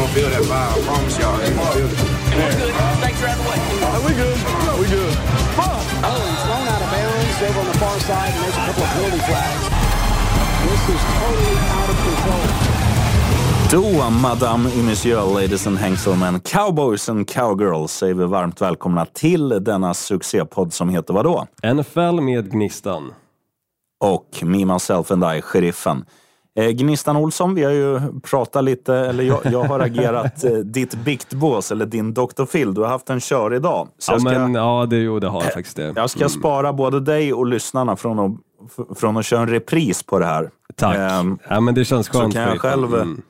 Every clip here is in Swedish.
gonna feel that vibe. I promise y'all. They gonna feel it. Thanks for having the way. Are we good? We good. Oh, he's thrown out of bounds over on the far side, and there's a couple of penalty flags. This is totally out of control. Då, Madame et Monsieur, Ladies and Hangselmen, Cowboys and Cowgirls säger vi varmt välkomna till denna succépodd som heter vadå? NFL med Gnistan. Och Me, Myself and I, Sheriffen. Eh, Gnistan Olsson, vi har ju pratat lite, eller jag, jag har agerat eh, ditt biktbås, eller din Dr. Phil. Du har haft en kör idag. Så Ja, ska, men, ja det, jo, det har jag faktiskt det. jag ska spara både dig och lyssnarna från att, från att köra en repris på det här. Tack. Ehm, ja, men det känns så skönt. kan jag själv- Mm.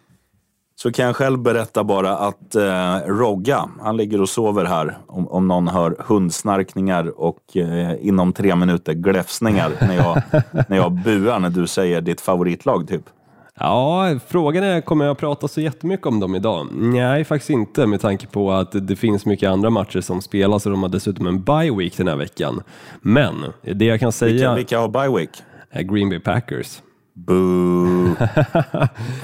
Så kan jag själv berätta bara att eh, Rogga, han ligger och sover här om, om någon hör hundsnarkningar och eh, inom tre minuter gläfsningar när jag, när jag buar när du säger ditt favoritlag typ. Ja, frågan är, kommer jag prata så jättemycket om dem idag? Nej, faktiskt inte med tanke på att det finns mycket andra matcher som spelas och de har dessutom en bye week den här veckan. Men det jag kan Vilka, säga vilka har bye week? är Green Bay Packers. Boo!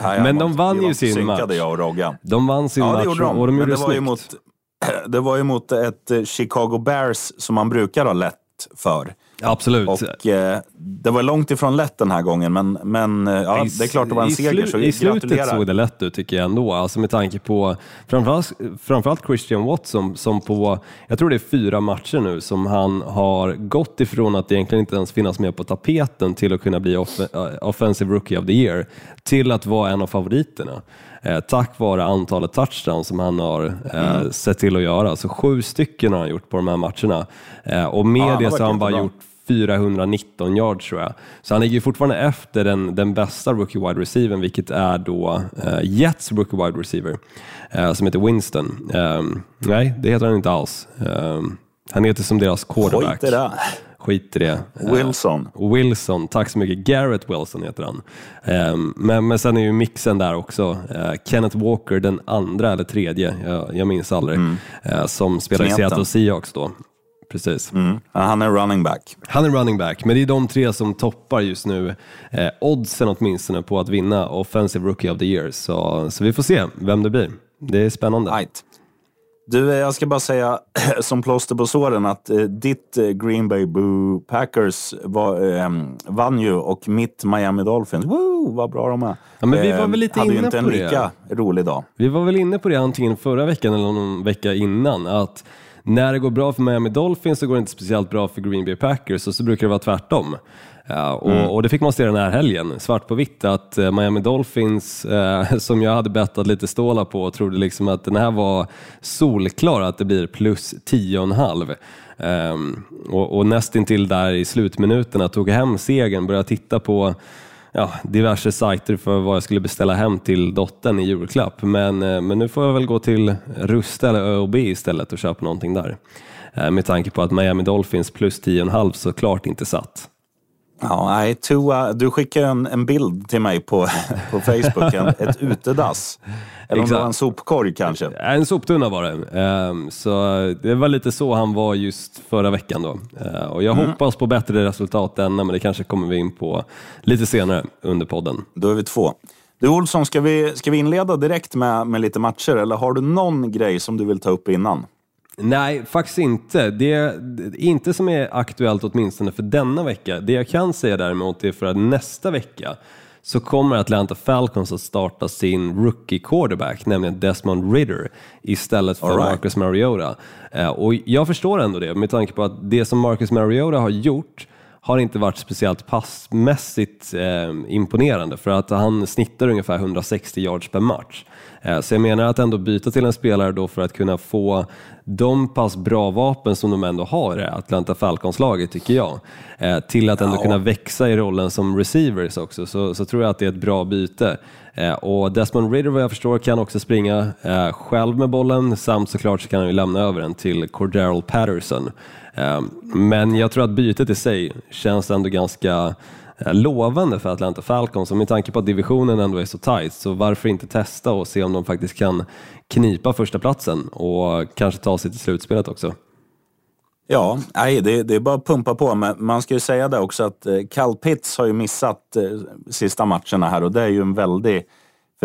Nej, Men de vann ju sin match. jag och Rogga. De vann sin Ja, match gjorde de. och de gjorde det det var, snyggt. mot, det var ju mot ett eh, Chicago Bears som man brukar ha lätt för. Absolut. Och eh, det var långt ifrån lätt den här gången, men, men eh, ja, det är klart det var en i seger, så I slutet gratulerar. såg det lätt ut tycker jag ändå, alltså med tanke på framförallt, framförallt Christian Watson som på, jag tror det är fyra matcher nu som han har gått ifrån att egentligen inte ens finnas med på tapeten till att kunna bli off- eh, offensive rookie of the year till att vara en av favoriterna. Eh, tack vare antalet touchdowns som han har eh, Mm. sett till att göra. Så sju stycken har han gjort på de här matcherna. Eh, och med Ja, det har så har han bara jättebra. gjort 419 yards tror jag. Så han ligger fortfarande efter den, den bästa rookie wide receivern, vilket är då eh, Jets rookie wide receiver, eh, som heter Winston. Ehm, nej, det heter han inte alls. Ehm, han heter som deras quarterback. Skit det. Skit i det. Eh, Wilson. Wilson, tack så mycket. Garrett Wilson heter han. Ehm, men, men sen är ju mixen där också. Eh, Kenneth Walker, den andra eller tredje, jag, jag minns aldrig, eh, som spelar i. Seattle Seahawks då. Precis. Mm. Han är running back. Han är running back, men det är de tre som toppar just nu eh, oddsen åtminstone på att vinna Offensive Rookie of the Year. Så, så vi får se vem det blir. Det är spännande. Right. Du, eh, jag ska bara säga som plåster på såren att eh, ditt eh, Green Bay Boo Packers var, eh, vann ju och mitt Miami Dolphins, woo, vad bra de är. Ja, men vi var eh, väl lite hade ju inne inte en på det. lika rolig dag. Vi var väl inne på det antingen förra veckan eller någon vecka innan, att när det går bra för Miami Dolphins så går det inte speciellt bra för Green Bay Packers och så brukar det vara tvärtom. Ja, och, och det fick man se den här helgen, svart på vitt, att eh, Miami Dolphins, eh, som jag hade bettat lite stålar på, och trodde liksom att den här var solklar, att det blir plus 10,5. Um, och, och nästintill där i slutminuterna tog hem segern, började titta på ja, diverse sajter för vad jag skulle beställa hem till dottern i julklapp. Men, eh, men nu får jag väl gå till Rusta eller ÖoB istället och köpa någonting där. Eh, Med tanke på att Miami Dolphins plus 10,5 såklart inte satt. Ja, nej, Tua, du skickade en, en bild till mig på, på Facebook, en, ett utedass. Eller om det var en sopkorg kanske. En soptunna var det. Ehm, Så det var lite så han var just förra veckan då. Eh, Och jag hoppas på bättre resultat denna, men det kanske kommer vi in på lite senare under podden. Då är vi två. Du Olsson, ska vi, ska vi inleda direkt med, med lite matcher eller har du någon grej som du vill ta upp innan? Nej, faktiskt inte. Det det- inte som är aktuellt åtminstone för denna vecka. Det jag kan säga däremot är för att nästa vecka så kommer Atlanta Falcons att starta sin rookie quarterback, nämligen Desmond Ritter, istället för right. Marcus Mariota. Eh, Och jag förstår ändå det, med tanke på att det som Marcus Mariota har gjort har inte varit speciellt passmässigt eh, imponerande för att han snittar ungefär 160 yards per match. Eh, så jag menar att ändå byta till en spelare då för att kunna få de pass bra vapen som de ändå har i Atlanta Falcons-laget tycker jag, eh, till att ändå Ja. kunna växa i rollen som receivers också, så, så tror jag att det är ett bra byte. Eh, och Desmond Ridder vad jag förstår kan också springa eh, själv med bollen samt såklart så kan han ju lämna över den till Cordero Patterson. Ehm, men jag tror att bytet i sig känns ändå ganska eh, lovande för Atlanta Falcons och med tanke på att divisionen ändå är så tight så varför inte testa och se om de faktiskt kan knipa första platsen och kanske ta sig till slutspelet också. Ja, nej, det, det är bara att pumpa på. Men man ska ju säga det också att eh, Cal Pitts har ju missat eh, sista matcherna här och det är ju en väldig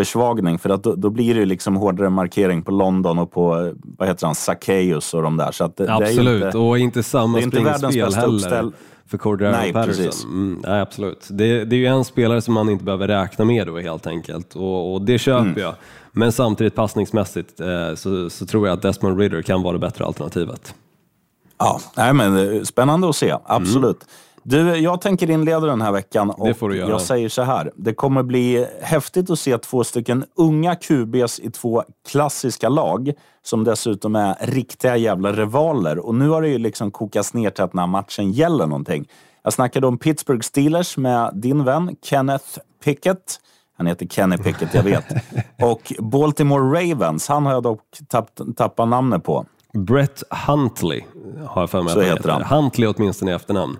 försvagning för att då, då blir det liksom hårdare markering på London och på, vad heter han, Zacchaeus och de där. Så det, Absolut, det är inte, och inte samma det är inte världens heller uppställ- för Cordero Nej, Patterson. Mm, nej, absolut. Det, det är ju en spelare som man inte behöver räkna med då helt enkelt och, och det köper Mm. jag. Men samtidigt passningsmässigt eh, så, så tror jag att Desmond Ridder kan vara det bättre alternativet. Ja, nej, men eh, spännande att se. Absolut. Du, jag tänker inleda den här veckan och Det får du göra. jag säger så här. Det kommer bli häftigt att se två stycken unga QBs i två klassiska lag som dessutom är riktiga jävla rivaler. Och nu har det ju liksom kokats ner till att den här matchen gäller någonting. Jag snackade om Pittsburgh Steelers med din vän Kenneth Pickett. Han heter Kenny Pickett, jag vet. Och Baltimore Ravens, han har jag dock tapp, tappat namnet på. Brett Huntley har jag för mig Så heter han. Huntley åtminstone i efternamn.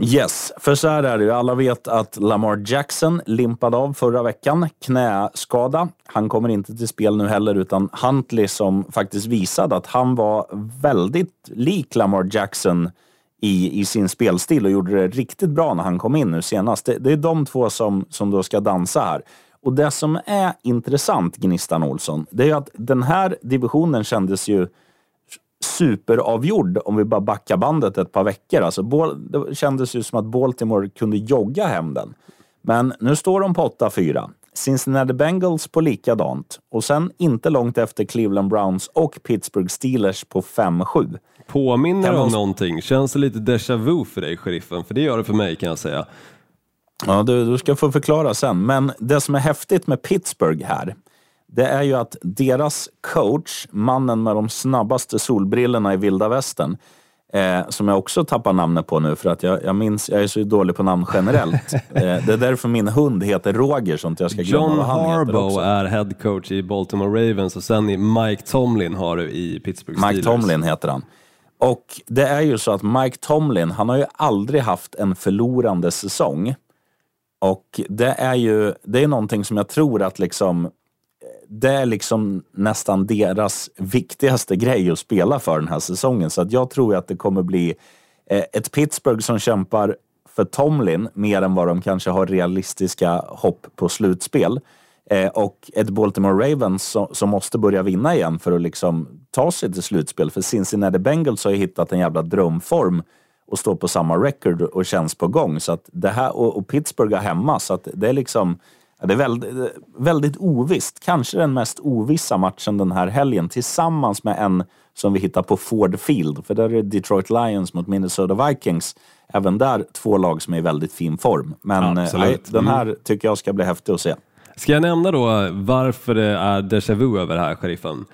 Yes, för så här är det ju. Alla vet att Lamar Jackson limpade av förra veckan. Knäskada. Han kommer inte till spel nu heller, utan Huntley som faktiskt visade att han var väldigt lik Lamar Jackson i, i sin spelstil och gjorde det riktigt bra när han kom in nu senast. Det, det är de två som, som då ska dansa här. Och det som är intressant, Gnistan Olsson, det är ju att den här divisionen kändes ju superavgjord om vi bara backar bandet ett par veckor. Alltså, det kändes ju som att Baltimore kunde jogga hem den. Men nu står de på 8-4. Cincinnati Bengals på likadant och sen inte långt efter Cleveland Browns och Pittsburgh Steelers på 5-7. Påminner det om någonting? Känns det lite déjà vu för dig, sheriffen? För det gör det för mig kan jag säga. Ja, du, du ska få förklara sen. Men det som är häftigt med Pittsburgh här, det är ju att deras coach, mannen med de snabbaste solbrillorna i vilda västern, eh, som jag också tappar namnet på nu för att jag, jag minns, jag är så dålig på namn generellt. eh, det är därför min hund heter Roger, så att jag ska glömma John vad han heter Harbaugh också. är head coach i Baltimore Ravens och sen Mike Tomlin har du i Pittsburgh Mike Steelers. Tomlin heter han. Och det är ju så att Mike Tomlin, han har ju aldrig haft en förlorande säsong. Och det är ju det är någonting som jag tror att liksom det är liksom nästan deras viktigaste grej att spela för den här säsongen. Så att jag tror att det kommer bli eh, ett Pittsburgh som kämpar för Tomlin mer än vad de kanske har realistiska hopp på slutspel. Eh, och ett Baltimore Ravens som, som måste börja vinna igen för att liksom ta sig till slutspel. För Cincinnati Bengals har ju hittat en jävla drömform och står på samma record och känns på gång. Så att det här, och, och Pittsburgh är hemma, så att det är liksom ja, det är väldigt, väldigt ovisst. Kanske den mest ovissa matchen den här helgen tillsammans med en som vi hittar på Ford Field. För där är det Detroit Lions mot Minnesota Vikings. Även där två lag som är i väldigt fin form. Men nej, den här tycker jag ska bli häftig att se. Ska jag nämna då varför det är déjà vu över det här, sheriffen?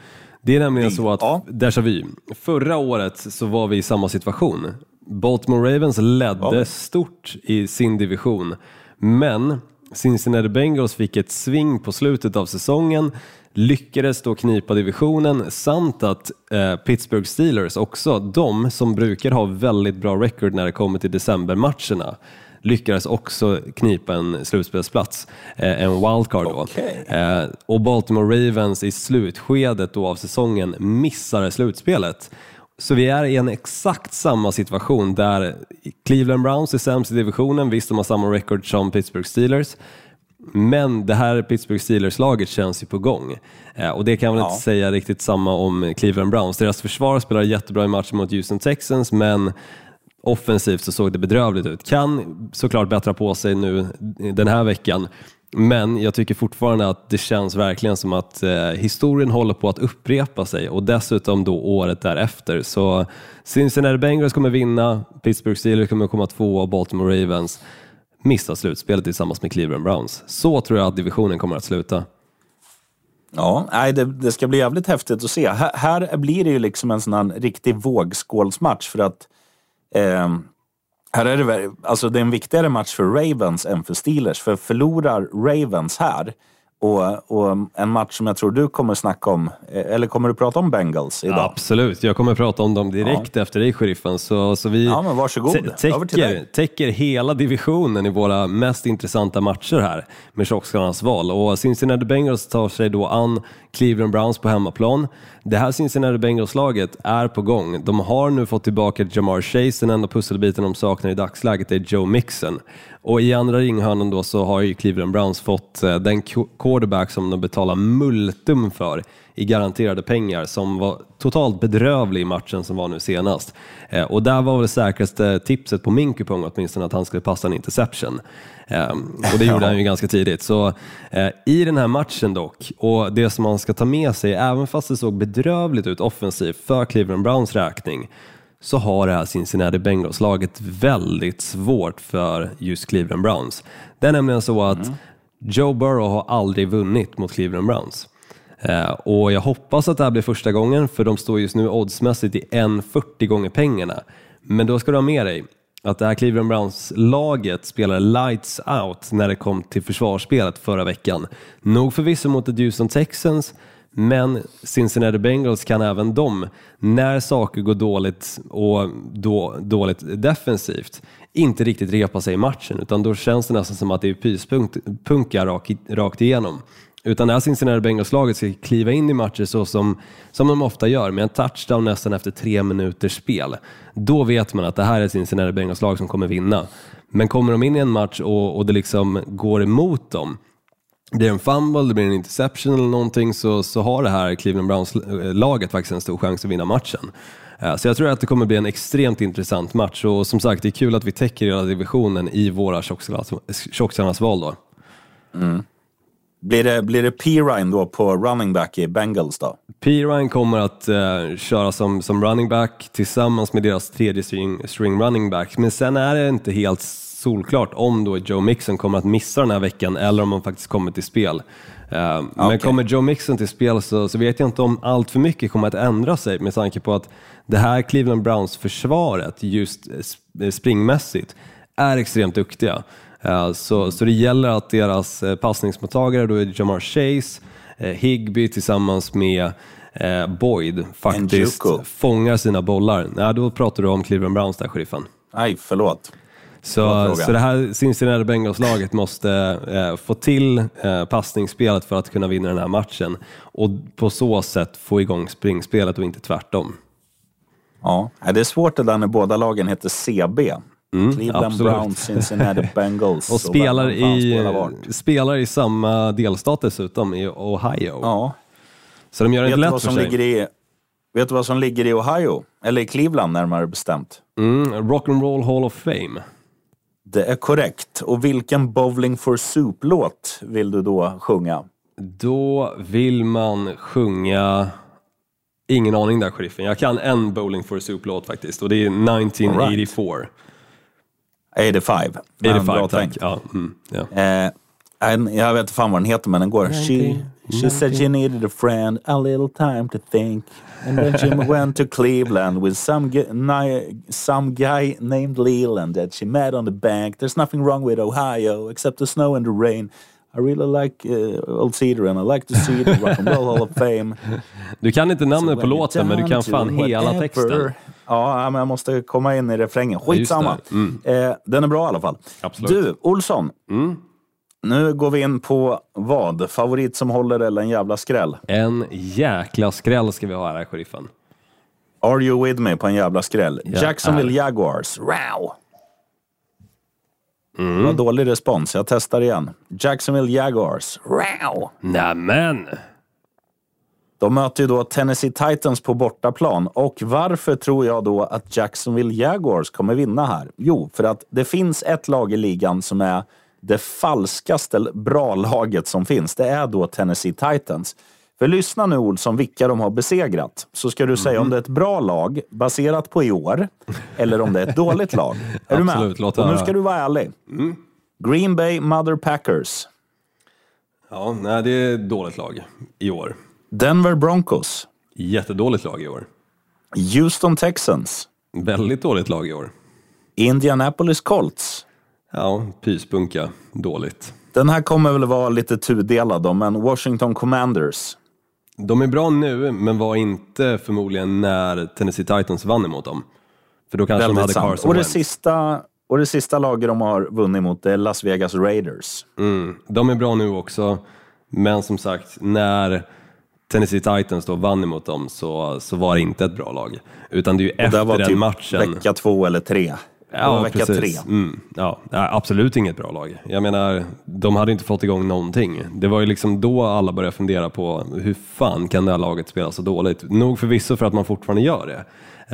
Det är nämligen så att, Ja. déjà vu, förra året så var vi i samma situation. Baltimore Ravens ledde Ja. stort i sin division, men Cincinnati Bengals fick ett sving på slutet av säsongen, lyckades då knipa divisionen samt att eh, Pittsburgh Steelers också, de som brukar ha väldigt bra record när det kommer till decembermatcherna, lyckades också knipa en slutspelsplats, eh, en wildcard då. Okej. Eh, och Baltimore Ravens i slutskedet då av säsongen missade slutspelet. Så vi är i en exakt samma situation där Cleveland Browns är sämst i divisionen, visst de har samma record som Pittsburgh Steelers, men det här Pittsburgh Steelers-laget känns ju på gång. Eh, och det kan jag väl Ja. inte säga riktigt samma om Cleveland Browns. Deras försvar spelar jättebra i matchen mot Houston Texans, men offensivt så såg det bedrövligt ut. Kan såklart bättra på sig nu den här veckan, men jag tycker fortfarande att det känns verkligen som att eh, historien håller på att upprepa sig och dessutom då året därefter. Så Cincinnati Bengals kommer vinna, Pittsburgh Steelers kommer komma två och Baltimore Ravens missar slutspelet tillsammans med Cleveland Browns. Så tror jag att divisionen kommer att sluta. Ja, nej, det, det ska bli jävligt häftigt att se. Här, här blir det ju liksom en sån här riktig vågskålsmatch för att eh, här är det, alltså det är en viktigare match för Ravens än för Steelers. För förlorar Ravens här och, och en match som jag tror du kommer snacka om, eh, eller kommer du prata om Bengals idag? Absolut, jag kommer prata om dem direkt efter dig sheriffen. Så, så vi Ja, men varsågod. täcker, täcker hela divisionen i våra mest intressanta matcher här med tjockskallarnas val. Och Cincinnati Bengals tar sig då an Cleveland Browns på hemmaplan. Det här Cincinnati Bengals-laget är på gång. De har nu fått tillbaka Jamar Chase, den enda pusselbiten de saknar i dagsläget är Joe Mixon. Och i andra ringhörnan då så har ju Cleveland Browns fått eh, den quarterback som de betalar multum för i garanterade pengar som var totalt bedrövlig i matchen som var nu senast. Eh, och där var väl säkraste tipset på min kupong åtminstone att han skulle passa en interception. Eh, och det gjorde han ju ganska tidigt. Så eh, i den här matchen dock, och det som man ska ta med sig, även fast det såg bedrövligt ut offensivt för Cleveland Browns räkning, så har det här Cincinnati Bengals-laget väldigt svårt för just Cleveland Browns. Det är nämligen så att Joe Burrow har aldrig vunnit mot Cleveland Browns. Eh, och jag hoppas att det här blir första gången, för de står just nu oddsmässigt i 1,40 gånger pengarna. Men då ska du ha med dig att det här Cleveland Browns-laget spelade lights out när det kom till försvarsspelet förra veckan. Nog förvisso mot The Houston Texans, men Cincinnati Bengals kan även de, när saker går dåligt och då, dåligt defensivt, inte riktigt repa sig i matchen utan då känns det nästan som att det är pyspunka rakt, rakt igenom. Utan det här Cincinnati Bengals-laget ska kliva in i matcher så som, som de ofta gör med en touchdown nästan efter tre minuters spel. Då vet man att det här är Cincinnati Bengals-lag som kommer vinna. Men kommer de in i en match och, och det liksom går emot dem, blir det en fumble, det blir en interception eller någonting så, så har det här Cleveland Browns-laget faktiskt en stor chans att vinna matchen. Eh, så jag tror att det kommer bli en extremt intressant match och som sagt det är kul att vi täcker hela divisionen i våra tjockskallarnas val då. Mm. Blir det, blir det Pirine då på running back i Bengals då? P. Ryan kommer att eh, köra som, som running back tillsammans med deras tredje string, string running back. Men sen är det inte helt solklart om då Joe Mixon kommer att missa den här veckan eller om han faktiskt kommer till spel. Eh, Men Okej. kommer Joe Mixon till spel så, så vet jag inte om allt för mycket kommer att ändra sig med tanke på att det här Cleveland Browns-försvaret just eh, sp- springmässigt är extremt duktiga. Eh, Så, så det gäller att deras eh, passningsmottagare, då är Jamar Chase, eh, Higby tillsammans med Boyd faktiskt fångar sina bollar. Nej, då pratar du om Cleveland Browns där, sheriffen. Nej, förlåt. Så, så det här Cincinnati Bengals-laget måste eh, få till eh, passningsspelet för att kunna vinna den här matchen och på så sätt få igång springspelet och inte tvärtom. Ja, det är svårt det där när båda lagen heter CB. Cleveland Mm, absolut. Browns, Cincinnati Bengals. Och spelar fan i, spelar i samma delstat dessutom, i Ohio. Ja. Så de gör det lätt vad för som sig. ligger i, vet du vad som ligger i Ohio? Eller i Cleveland närmare bestämt. Mm, Rock'n'Roll Hall of Fame. Det är korrekt. Och vilken Bowling for Soup-låt vill du då sjunga? Då vill man sjunga... Ingen aning där, sheriffen. Jag kan en Bowling for Soup-låt faktiskt och det är 1984. 85. Men 85, bra tack. tänkt. Ja, mm, ja. Eh, en- jag vet inte fan vad den heter, men den går. She, she said she needed a friend, a little time to think. And then she went to Cleveland with some, gu- ni- some guy named Leland that she met on the bank. There's nothing wrong with Ohio except the snow and the rain. I really like uh, Old Cedar and I like to see the Rock and Roll Hall of Fame. Du kan inte namnet på låten, men du kan fan hela texten. Ja, men jag måste komma in i refrängen. Skitsamma. det. Mm. Eh, den är bra i alla fall. Absolut. Mm. Du, Olsson. Nu går vi in på vad? Favorit som håller eller en jävla skräll? En jäkla skräll ska vi ha här, sheriffen. Are you with me på en jävla skräll? Jag Jacksonville är. Jaguars. Wow! Mm. Vad dålig respons. Jag testar igen. Jacksonville Jaguars. Wow! Nämen! De möter ju då Tennessee Titans på bortaplan. Och varför tror jag då att Jacksonville Jaguars kommer vinna här? Jo, för att det finns ett lag i ligan som är det falskaste bra laget som finns. Det är då Tennessee Titans. För lyssna nu Olsson, vilka de har besegrat. Så ska du säga om det är ett bra lag baserat på i år eller om det är ett dåligt lag. Är du med? Absolut, låt Och nu ska du vara ärlig. Green Bay Mother Packers. Ja, nej, det är ett dåligt lag i år. Denver Broncos. Jättedåligt lag i år. Houston Texans. Väldigt dåligt lag i år. Indianapolis Colts. Ja, pyspunka. Dåligt. Den här kommer väl vara lite tudelad då, men Washington Commanders. De är bra nu, men var inte förmodligen när Tennessee Titans vann emot dem. För då kanske de hade Väldigt sant. Carson Och det, sista, och det sista laget de har vunnit mot är Las Vegas Raiders. Mm, de är bra nu också, men som sagt, när Tennessee Titans då vann emot dem så, så var det inte ett bra lag. Utan det är ju Och efter var den typ matchen. vecka två eller tre. Var vecka tre. Mm, ja, ja, absolut inget bra lag. Jag menar, de hade inte fått igång någonting. Det var ju liksom då alla började fundera på hur fan kan det här laget spela så dåligt? Nog förvisso för att man fortfarande gör det.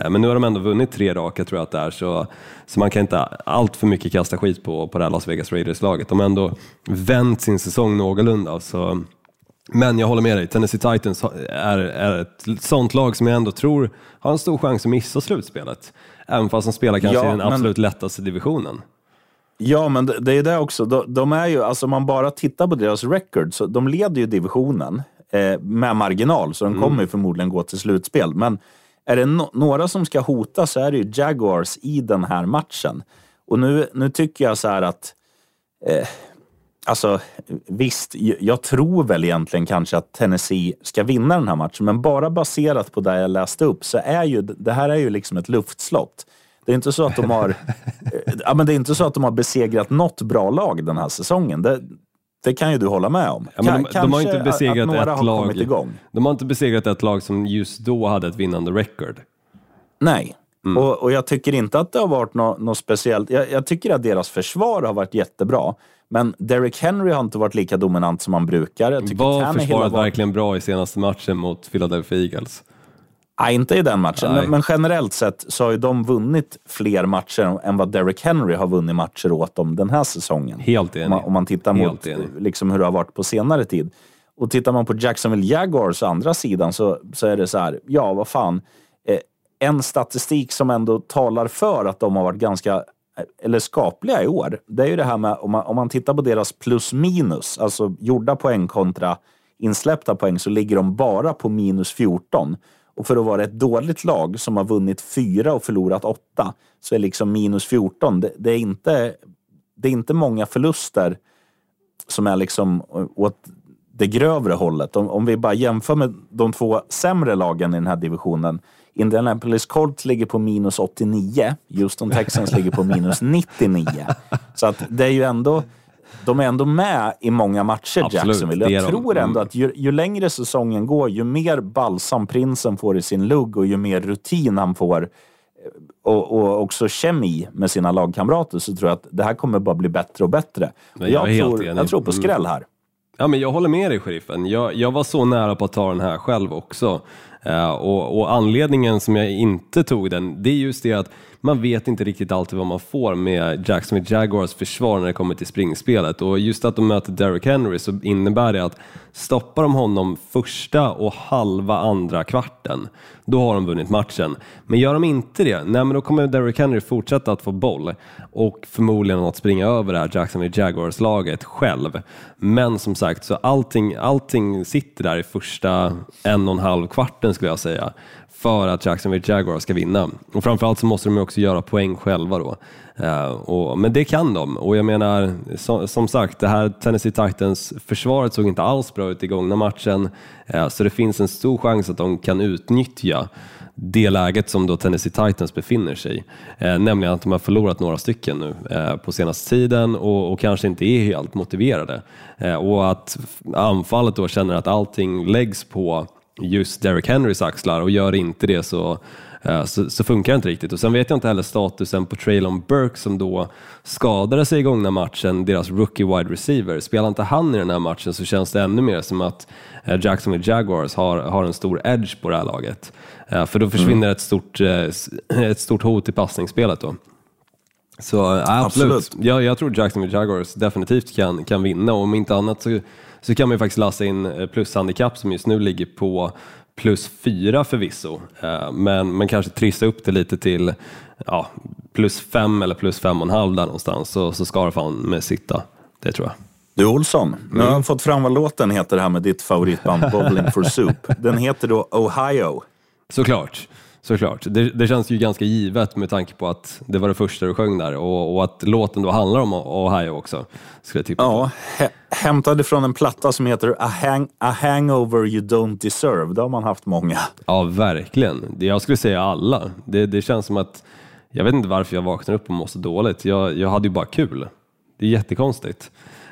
Eh, Men nu har de ändå vunnit tre raka tror jag att det är, så, så man kan inte allt för mycket kasta skit på, på det här Las Vegas Raiders-laget. De har ändå vänt sin säsong någorlunda. Så, men jag håller med dig, Tennessee Titans är, är ett sånt lag som jag ändå tror har en stor chans att missa slutspelet. Även fast de spelar kanske Ja, i den men- absolut lättaste divisionen. Ja, men det, det är det också. De, de är ju, alltså om man bara tittar på deras record, så de leder ju divisionen eh, med marginal, så de Mm. kommer ju förmodligen gå till slutspel. Men är det no, några som ska hota så är det ju Jaguars i den här matchen. Och nu, nu tycker jag så här att eh, Alltså visst, jag tror väl egentligen kanske att Tennessee ska vinna den här matchen, men bara baserat på det jag läste upp så är ju det här är ju liksom ett luftslott. Det är inte så att de har, ja, men det är inte så att de har besegrat något bra lag den här säsongen. Det, det kan ju du hålla med om. Ja, de, de har inte besegrat ett lag. De har inte besegrat ett lag som just då hade ett vinnande record. Nej. Mm. Och, och jag tycker inte att det har varit något, något speciellt. Jag, jag tycker att deras försvar har varit jättebra. Men Derrick Henry har inte varit lika dominant som han brukar. Jag tycker Var försvaret varit- verkligen bra i senaste matchen mot Philadelphia Eagles? Nej, inte i den matchen. Men, men generellt sett så har ju de vunnit fler matcher än vad Derrick Henry har vunnit matcher åt dem den här säsongen. Helt enig. Om man, om man tittar Helt mot enig. liksom hur det har varit på senare tid. Och tittar man på Jacksonville Jaguars andra sidan så, så är det så här, ja vad fan. En statistik som ändå talar för att de har varit ganska eller skapliga i år, det är ju det här med om man, om man tittar på deras plus minus, alltså gjorda poäng kontra insläppta poäng, så ligger de bara på minus 14. Och för att vara ett dåligt lag som har vunnit fyra och förlorat åtta, så är liksom minus 14, det, det är inte det är inte många förluster som är liksom åt det grövre hållet. Om, om vi bara jämför med de två sämre lagen i den här divisionen. Indianapolis Colts ligger på minus 89. Houston Texans ligger på minus 99. Så att det är ju ändå... De är ändå med i många matcher, Absolut, Jacksonville. Jag tror ändå att ju, ju längre säsongen går, ju mer balsam prinsen får i sin lugg och ju mer rutin han får eh, och, och också kemi med sina lagkamrater så tror jag att det här kommer bara bli bättre och bättre. Jag Jag, tror, jag tror på Mm. skräll här. Ja, men jag håller med dig, sheriffen. Jag, jag var så nära på att ta den här själv också. Eh, och, och anledningen som jag inte tog den, det är just det att man vet inte riktigt alltid vad man får med Jacksonville Jaguars försvar när det kommer till springspelet. Och just att de möter Derrick Henry så innebär det att stoppar de honom första och halva andra kvarten, då har de vunnit matchen. Men gör de inte det, nej men då kommer Derrick Henry fortsätta att få boll och förmodligen att springa över det här Jacksonville Jaguars-laget själv. Men som sagt, så allting, allting sitter där i första en och en halv kvarten skulle jag säga för att Jacksonville Jaguars ska vinna. Och framförallt så måste de ju också göra poäng själva då. Uh, och, men det kan de och jag menar, so, som sagt, det här Tennessee Titans försvaret såg inte alls bra ut i gångna matchen, uh, så det finns en stor chans att de kan utnyttja det läget som då Tennessee Titans befinner sig i. Eh, nämligen att de har förlorat några stycken nu eh, på senaste tiden och, och kanske inte är helt motiverade. Eh, och att anfallet då känner att allting läggs på just Derrick Henrys axlar och gör inte det så, eh, så, så funkar det inte riktigt. Och sen vet jag inte heller statusen på Traylon Burke som då skadade sig i gångna matchen, deras rookie wide receiver. Spelar inte han i den här matchen så känns det ännu mer som att eh, Jacksonville Jaguars har, har en stor edge på det här laget. Eh, För då försvinner ett, stort, ett stort hot i passningsspelet då. Så absolut, Absolut. Jag, jag tror Jacksonville Jaguars definitivt kan, kan vinna och om inte annat så, så kan man ju faktiskt läsa in eh, plushandikapp som just nu ligger på plus fyra förvisso, eh, men, men kanske trissa upp det lite till ja, plus fem eller plus fem och en halv där någonstans så, så ska det fan med sitta. Det tror jag. Du Olsson, nu Mm. har jag fått fram vad låten heter här med ditt favoritband Bowling for Soup. Den heter då Ohio. Såklart. Såklart. Det, det känns ju ganska givet med tanke på att det var det första du sjöng där och, och att låten då handlar om Ohio också. Skulle jag. Ja, hä- hämtade från en platta som heter A, hang- A Hangover You Don't Deserve. Det har man haft många. Ja, verkligen. Jag skulle säga alla. Det, det känns som att, jag vet inte varför jag vaknar upp och mår så dåligt. Jag, jag hade ju bara kul. Det är jättekonstigt.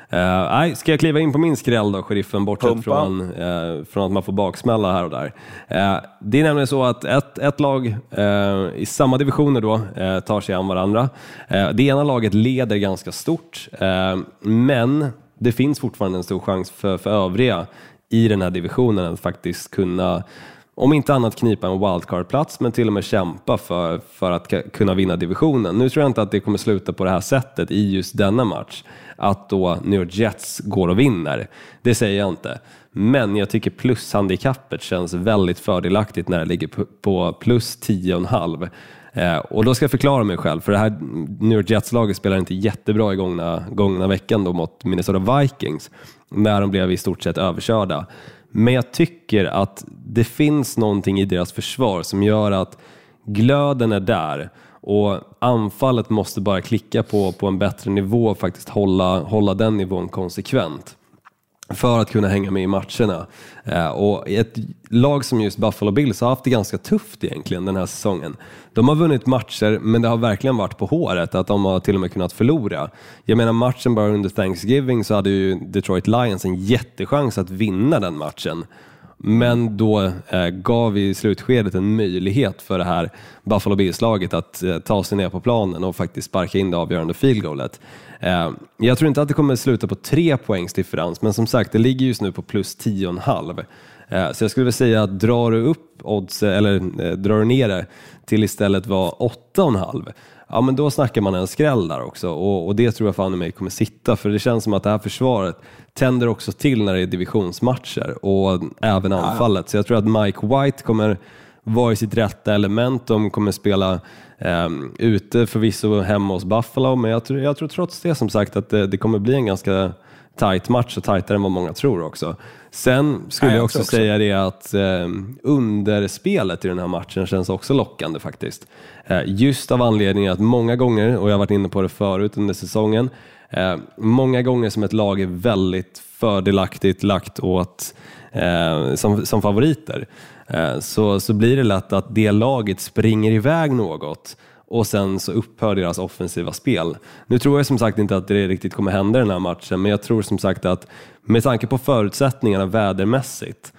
Nej, ska jag kliva in på min skräll då, sheriffen, bortsett från, eh, från att man får baksmälla här och där. Eh, det är nämligen så att ett, ett lag i samma divisioner då tar sig an varandra. Det ena laget leder ganska stort, men det finns fortfarande en stor chans för, för övriga i den här divisionen att faktiskt kunna om inte annat knipa en wildcard-plats, men till och med kämpa för, för att kunna vinna divisionen. Nu tror jag inte att det kommer sluta på det här sättet i just denna match, att då New York Jets går och vinner. Det säger jag inte. Men jag tycker plushandikappet känns väldigt fördelaktigt när det ligger på- plus 10,5. Eh, och då ska jag förklara mig själv, för det här New York Jets-laget spelar inte jättebra i gångna, gångna veckan då mot Minnesota Vikings, när de blev i stort sett överkörda. Men jag tycker att det finns någonting i deras försvar som gör att glöden är där och anfallet måste bara klicka på, på en bättre nivå och faktiskt hålla, hålla den nivån konsekvent för att kunna hänga med i matcherna. Eh, och ett lag som just Buffalo Bills har haft det ganska tufft egentligen den här säsongen. De har vunnit matcher, men det har verkligen varit på håret att de har till och med kunnat förlora. Jag menar matchen bara under Thanksgiving så hade ju Detroit Lions en jättechans att vinna den matchen. Men då eh, gav vi i slutskedet en möjlighet för det här Buffalo Bills-laget att eh, ta sig ner på planen och faktiskt sparka in det avgörande field goalet. Eh, jag tror inte att det kommer sluta på tre poängs differens, men som sagt, det ligger just nu på plus 10,5. Eh, så jag skulle vilja säga att drar du upp odds, eh, eller eh, drar du ner det till istället var 8,5, ja men då snackar man en skräll där också. Och, och det tror jag fan i mig kommer sitta för det känns som att det här försvaret tänder också till när det är divisionsmatcher och även anfallet. Så jag tror att Mike White kommer vara i sitt rätta element, de kommer spela eh, ute förvisso hemma hos Buffalo men jag tror, jag tror trots det som sagt att det, det kommer bli en ganska tight match och tightare än vad många tror också. Sen skulle Nej, jag också också. säga det att eh, underspelet i den här matchen känns också lockande faktiskt. Eh, just av anledningen att många gånger, och jag har varit inne på det förut under säsongen, eh, många gånger som ett lag är väldigt fördelaktigt lagt åt eh, som, som favoriter eh, så, så blir det lätt att det laget springer iväg något och sen så upphör deras offensiva spel. Nu tror jag som sagt inte att det riktigt kommer hända i den här matchen, men jag tror som sagt att med tanke på förutsättningarna vädermässigt,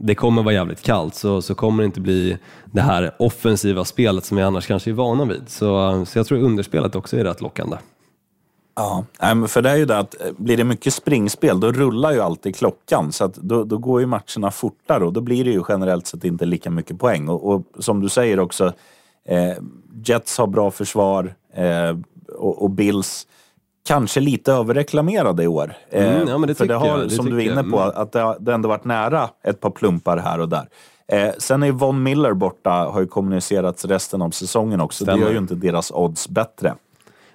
det kommer vara jävligt kallt, så, så kommer det inte bli det här offensiva spelet som vi annars kanske är vana vid. Så, så jag tror underspelet också är rätt lockande. Ja, för det är ju det att eh, blir det mycket springspel då rullar ju alltid klockan så att då, då går ju matcherna fortare och då blir det ju generellt sett inte lika mycket poäng. Och, och som du säger också, Jets har bra försvar eh, och, och Bills kanske lite överreklamerade i år. Eh, Mm, ja, det för det har, det som du är inne på, Mm. att det, har- det ändå varit nära ett par plumpar här och där. Eh, sen är Von Miller borta, har ju kommunicerats resten av säsongen också. Stämmer. Det gör ju inte deras odds bättre.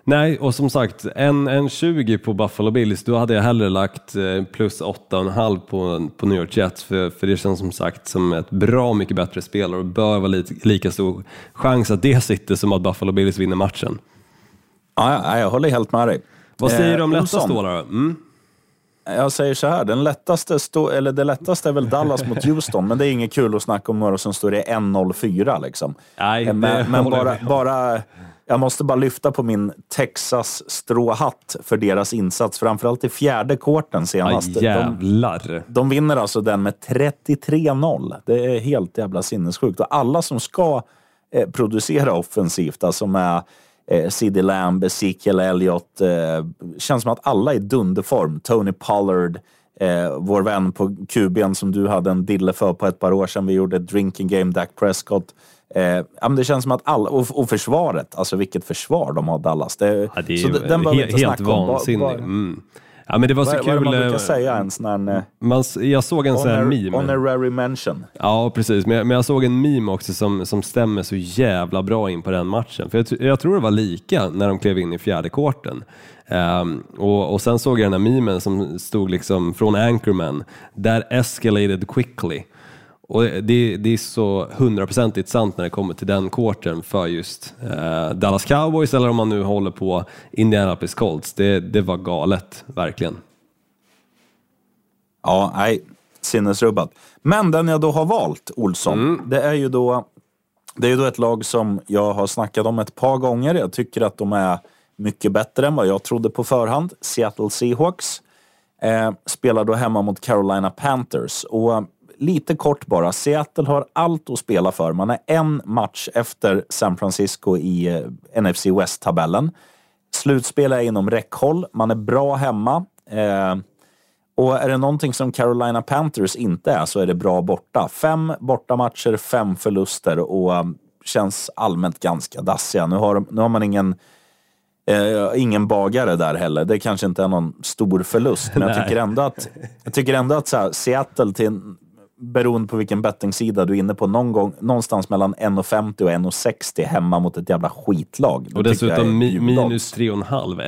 Nej, och som sagt, en, en 20 på Buffalo Bills, då hade jag hellre lagt eh, plus 8,5 på, på New York Jets, för, för det känns som sagt som ett bra mycket bättre spel och det bör vara lite, lika stor chans att det sitter som att Buffalo Bills vinner matchen. Ja, ja, jag håller helt med dig. Vad säger du om Eh, lätta stålar? Mm? Jag säger så här, den lättaste, stå, eller det lättaste är väl Dallas mot Houston, men det är inget kul att snacka om några som står i 1-0-4 liksom. Nej, Eh, men, men bara, bara, jag måste bara lyfta på min Texas stråhatt för deras insats, framförallt i fjärde kvarten Aj, senast. de, jävlar. de vinner alltså den med 33-0. Det är helt jävla sinnessjukt. Och alla som ska eh, producera offensivt, alltså med eh, CD Lamb, Ezekiel Elliott, eh, känns som att alla är i dunderform. Tony Pollard, eh, vår vän på QB'n som du hade en dille för på ett par år sedan. Vi gjorde ett drinking game, Dak Prescott. Eh, ja, men det känns som att alla, och, och försvaret, alltså vilket försvar de har Dallas. Det, Ja, det är så ju den helt. Vad- vansinnigt. Mm. Ja, men det var så Vad, vad kul. man brukar eh, säga ens när en... eh, Man, jag såg en sån här meme. Honorary mention. Ja, precis. Men jag, men jag såg en meme också som, som stämmer så jävla bra in på den matchen. För jag, jag tror det var lika när de klev in i fjärde kvarten. Ehm, och, och sen såg jag den här memen som stod liksom från Anchorman, that escalated quickly. Och det, det är så hundraprocentigt sant när det kommer till den quartern för just eh, Dallas Cowboys eller om man nu håller på Indianapolis Colts. Det, det var galet, verkligen. Ja, nej, sinnesrubbat. Men den jag då har valt, Olsson, det är ju då det är då ett lag som jag har snackat om ett par gånger. Jag tycker att de är mycket bättre än vad jag trodde på förhand. Seattle Seahawks. eh, spelar då hemma mot Carolina Panthers. Och lite kort bara, Seattle har allt att spela för. Man är en match efter San Francisco i eh, NFC West-tabellen. Slutspel är inom räckhåll, man är bra hemma. Eh, och är det någonting som Carolina Panthers inte är så är det bra borta. Fem bortamatcher, fem förluster och um, känns allmänt ganska dassiga. Nu har, nu har man ingen, eh, ingen bagare där heller. Det kanske inte är någon stor förlust, men jag tycker ändå att, jag tycker ändå att så här, Seattle, till, beroende på vilken bettingsida du är inne på, någon gång, någonstans mellan 1,50 och 1,60 hemma mot ett jävla skitlag. Och dessutom mi minus 3,5,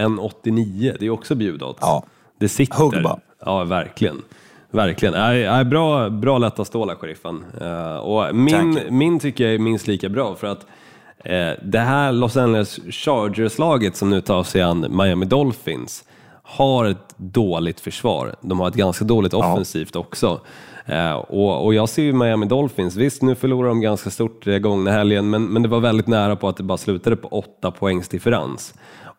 1,89. Det är också bjudodds. Ja. Det sitter. Hugg bara. Ja, verkligen. Verkligen. Är, är bra, bra lätta stålar, sheriffen. Uh, och min, min tycker jag är minst lika bra för att uh, det här Los Angeles Chargers-laget som nu tar sig an Miami Dolphins har ett dåligt försvar. De har ett ganska dåligt offensivt ja. också. Uh, och, och, jag ser ju Miami Dolphins, visst nu förlorar de ganska stort gångna helgen, men, men det var väldigt nära på att det bara slutade på åtta poängs differens.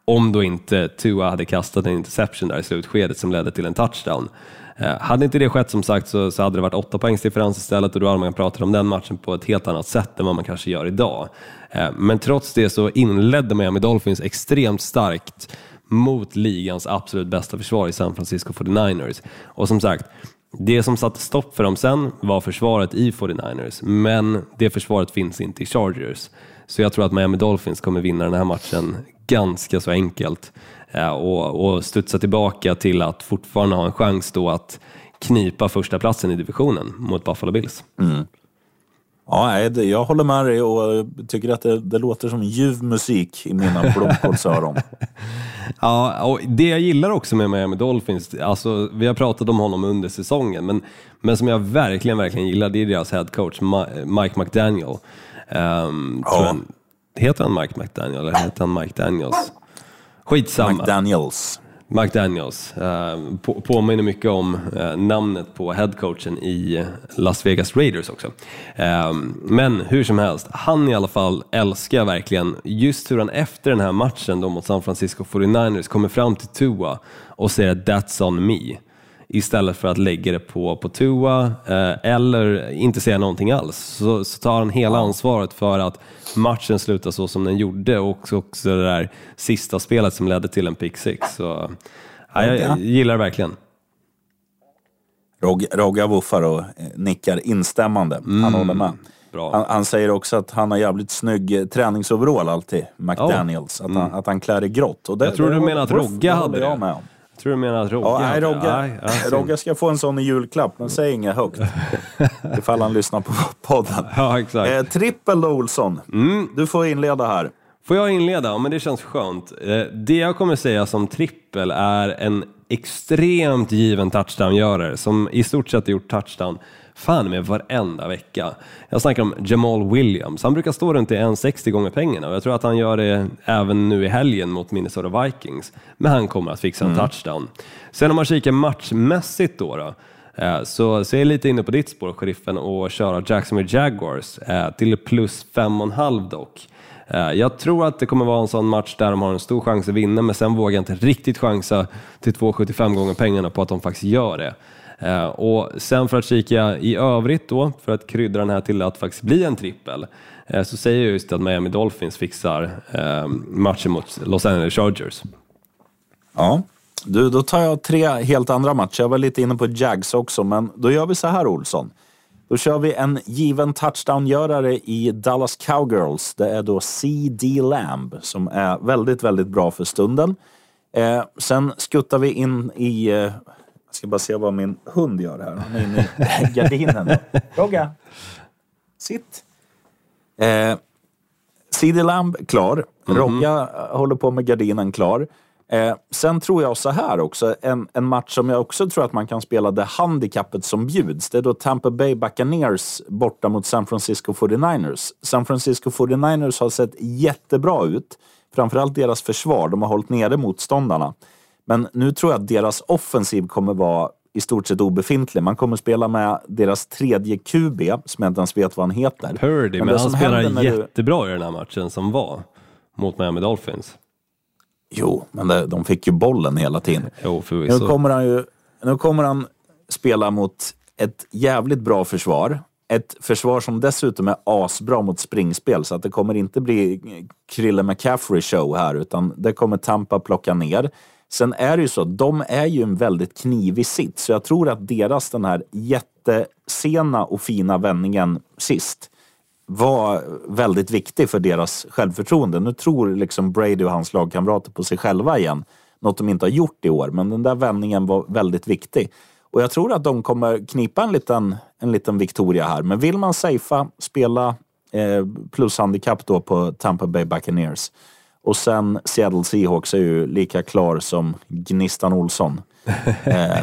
Om då inte Tua hade kastat en interception där i slutskedet som ledde till en touchdown. Eh, hade inte det skett som sagt så, så hade det varit åtta poängs differens istället och då hade man pratat om den matchen på ett helt annat sätt än vad man kanske gör idag. Eh, men trots det så inledde Miami Dolphins extremt starkt mot ligans absolut bästa försvar i San Francisco 49ers. Och som sagt, det som satte stopp för dem sen var försvaret i 49ers, men det försvaret finns inte i Chargers. Så jag tror att Miami Dolphins kommer vinna den här matchen ganska så enkelt eh, och, och studsa tillbaka till att fortfarande ha en chans då att knipa första platsen i divisionen mot Buffalo Bills. Mm. Ja, jag håller med dig och tycker att det, det låter som ljuv musik i mina blomkålsöron. ja, och det jag gillar också med Miami Dolphins, alltså, vi har pratat om honom under säsongen, men, men som jag verkligen, verkligen gillar, det är deras head coach Mike McDaniel. Um, ja. Heter han Mike McDaniel eller heter han Mike Daniels? Skitsamma. McDaniels. McDaniels. Eh, på, påminner mycket om eh, namnet på headcoachen i Las Vegas Raiders också. Eh, men hur som helst, han i alla fall älskar verkligen just hur han efter den här matchen då mot San Francisco 49ers kommer fram till Tua och säger “That's on me” istället för att lägga det på, på Tua eh, eller inte säga någonting alls. Så, så tar han hela ansvaret för att matchen slutar så som den gjorde och också det där sista spelet som ledde till en pick six. Så, ja, jag, jag gillar det verkligen. Rogga vuffar och eh, nickar instämmande. Han mm, håller med. Han, han, säger också att han har jävligt snygg eh, träningsoverall alltid, McDaniels. Oh. Mm. Att, han, att han klär i grått. Och det, jag tror du menar att Rogga hade det. Med om. Tror du menar att Rogga? Ja, nej, Rogga, nej, Rogga ska få en sån i julklapp, men säg inget högt. ifall han lyssnar på podden. Ja, exakt. Eh, trippel då, Olsson. Mm. Du får inleda här. Får jag inleda? Ja, men det känns skönt. Eh, det jag kommer säga som trippel är en extremt given touchdown-görare som i stort sett gjort touchdown fan med varenda vecka. Jag snackar om Jamal Williams. Han brukar stå runt i 1,60 gånger pengarna och jag tror att han gör det även nu i helgen mot Minnesota Vikings. Men han kommer att fixa en mm. touchdown. Sen om man kikar matchmässigt då, då eh, så, så är jag lite inne på ditt spår, sheriffen, och köra Jacksonville Jaguars eh, till plus 5,5 dock. Eh, jag tror att det kommer vara en sån match där de har en stor chans att vinna, men sen vågar jag inte riktigt chansa till 2,75 gånger pengarna på att de faktiskt gör det. Eh, och sen för att kika i övrigt då, för att krydda den här till att faktiskt bli en trippel, eh, så säger jag just att Miami Dolphins fixar eh, matchen mot Los Angeles Chargers. Ja, du, då tar jag tre helt andra matcher. Jag var lite inne på Jags också, men då gör vi så här Olsson. Då kör vi en given touchdown-görare i Dallas Cowgirls. Det är då C.D. Lamb som är väldigt, väldigt bra för stunden. Eh, sen skuttar vi in i eh, ska bara se vad min hund gör här. Han är inne i gardinen. Rogga! Sitt! Eh, CD Lamb klar. Mm. Rogga håller på med gardinen klar. Eh, sen tror jag så här också, en, en match som jag också tror att man kan spela det handikappet som bjuds. Det är då Tampa Bay Buccaneers borta mot San Francisco 49ers. San Francisco 49ers har sett jättebra ut. Framförallt deras försvar. De har hållit nere motståndarna. Men nu tror jag att deras offensiv kommer vara i stort sett obefintlig. Man kommer spela med deras tredje QB, som jag inte ens vet vad han heter. Purdy, men, men han spelar jättebra du... i den här matchen som var mot Miami Dolphins. Jo, men det, de fick ju bollen hela tiden. Jo. Nu kommer han ju nu kommer han spela mot ett jävligt bra försvar. Ett försvar som dessutom är asbra mot springspel, så att det kommer inte bli Krille McCaffrey show här, utan det kommer Tampa plocka ner. Sen är det ju så, de är ju en väldigt knivig sitt, så jag tror att deras den här jättesena och fina vändningen sist var väldigt viktig för deras självförtroende. Nu tror liksom Brady och hans lagkamrater på sig själva igen. Något de inte har gjort i år, men den där vändningen var väldigt viktig. Och jag tror att de kommer knipa en liten, en liten Victoria här. Men vill man safea, spela eh, plushandikapp då på Tampa Bay Buccaneers. Och sen Seattle Seahawks är ju lika klar som Gnistan Olsson eh,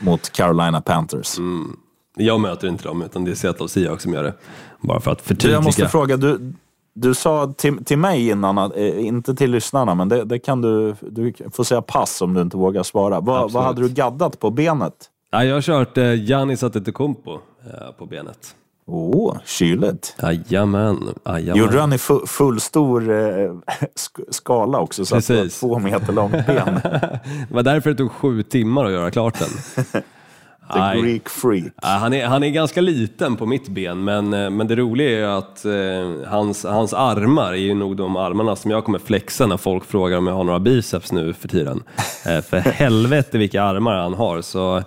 mot Carolina Panthers. Mm. Jag möter inte dem, utan det är Seattle Seahawks som gör det. Bara för att förtydliga. jag måste fråga, du, du sa till, till mig innan, att, eh, inte till lyssnarna, men det, det kan du, du får säga pass om du inte vågar svara. Absolut. vad hade du gaddat på benet? Jag har kört eh, Giannis Antetokounmpo eh, på benet. Åh, oh, kyligt. Jajamän. Gjorde han i fu, full stor eh, sk- skala också, så att det var Precis. två meter långt ben. Det var därför det tog sju timmar att göra klart den. The Nej. Greek freak. Ja, han, är, han är ganska liten på mitt ben, men, eh, men det roliga är att eh, hans, hans armar är ju nog de armarna som jag kommer flexa när folk frågar om jag har några biceps nu för tiden. Eh, för helvete vilka armar han har. Så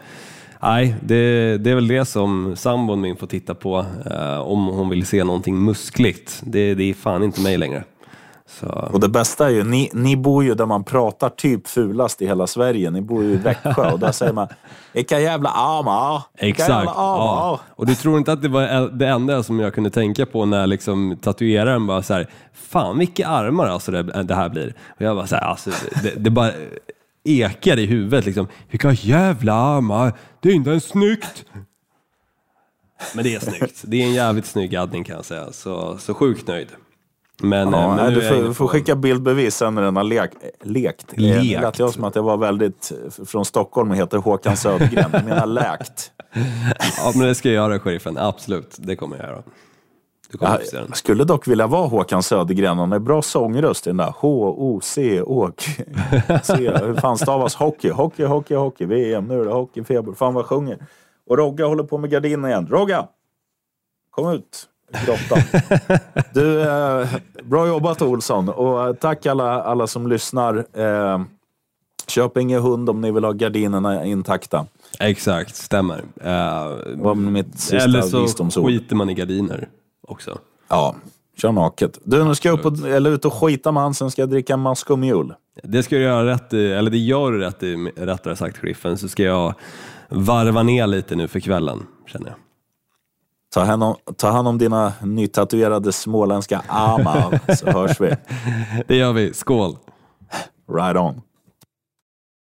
nej, det, det är väl det som sambon min får titta på eh, om hon vill se någonting muskligt. Det, det är fan inte mig längre. Så, Och det bästa är ju, ni, ni bor ju där man pratar typ fulast i hela Sverige. Ni bor ju i Växjö och där säger man Vilka jävla armar! Exakt. jävla armar! Ja. Och du tror inte att det var det enda som jag kunde tänka på när liksom tatueraren bara så här, fan vilka armar alltså det, det här blir. Och jag bara så här, alltså, det, det bara ekar i huvudet liksom. Vilka jävla armar! Det är inte ens snyggt! Men det är snyggt. Det är en jävligt snygg addning kan jag säga. Så, så sjukt nöjd. Men, Ja, eh, men du får, får skicka bildbevis sen när den har lek, lekt. Eh, Det Lekt. lät jag som att jag var väldigt från Stockholm och heter Håkan Södergren. Jag menar läkt. Ja, men det ska jag göra, sheriffen. Absolut, det kommer jag göra. Jag skulle dock vilja vara Håkan Södergren. Han har bra sångröst i den där H-O-C-Åk. Hur fan stavas hockey? Hockey, hockey, hockey. VM, nu är det hockeyfeber. Fan vad sjunger. Och Rogga håller på med gardinen igen. Rogga! Kom ut grottan. Du, eh, bra jobbat Olsson. Och eh, tack alla, alla som lyssnar. Eh, köp ingen hund om ni vill ha gardinerna intakta. Exakt, stämmer. Var mitt sista Eller så visdomsord. skiter man i gardiner också. Ja, kör naket. Du, nu ska jag upp och, eller ut och skita med han, sen ska jag dricka en mask och mjol. Det ska du göra rätt i, eller det gör du rätt i, rättare sagt sheriffen, så ska jag varva ner lite nu för kvällen, känner jag. Ta hand om, ta hand om dina nytatuerade småländska armar, så hörs vi. Det gör vi, skål! Right on.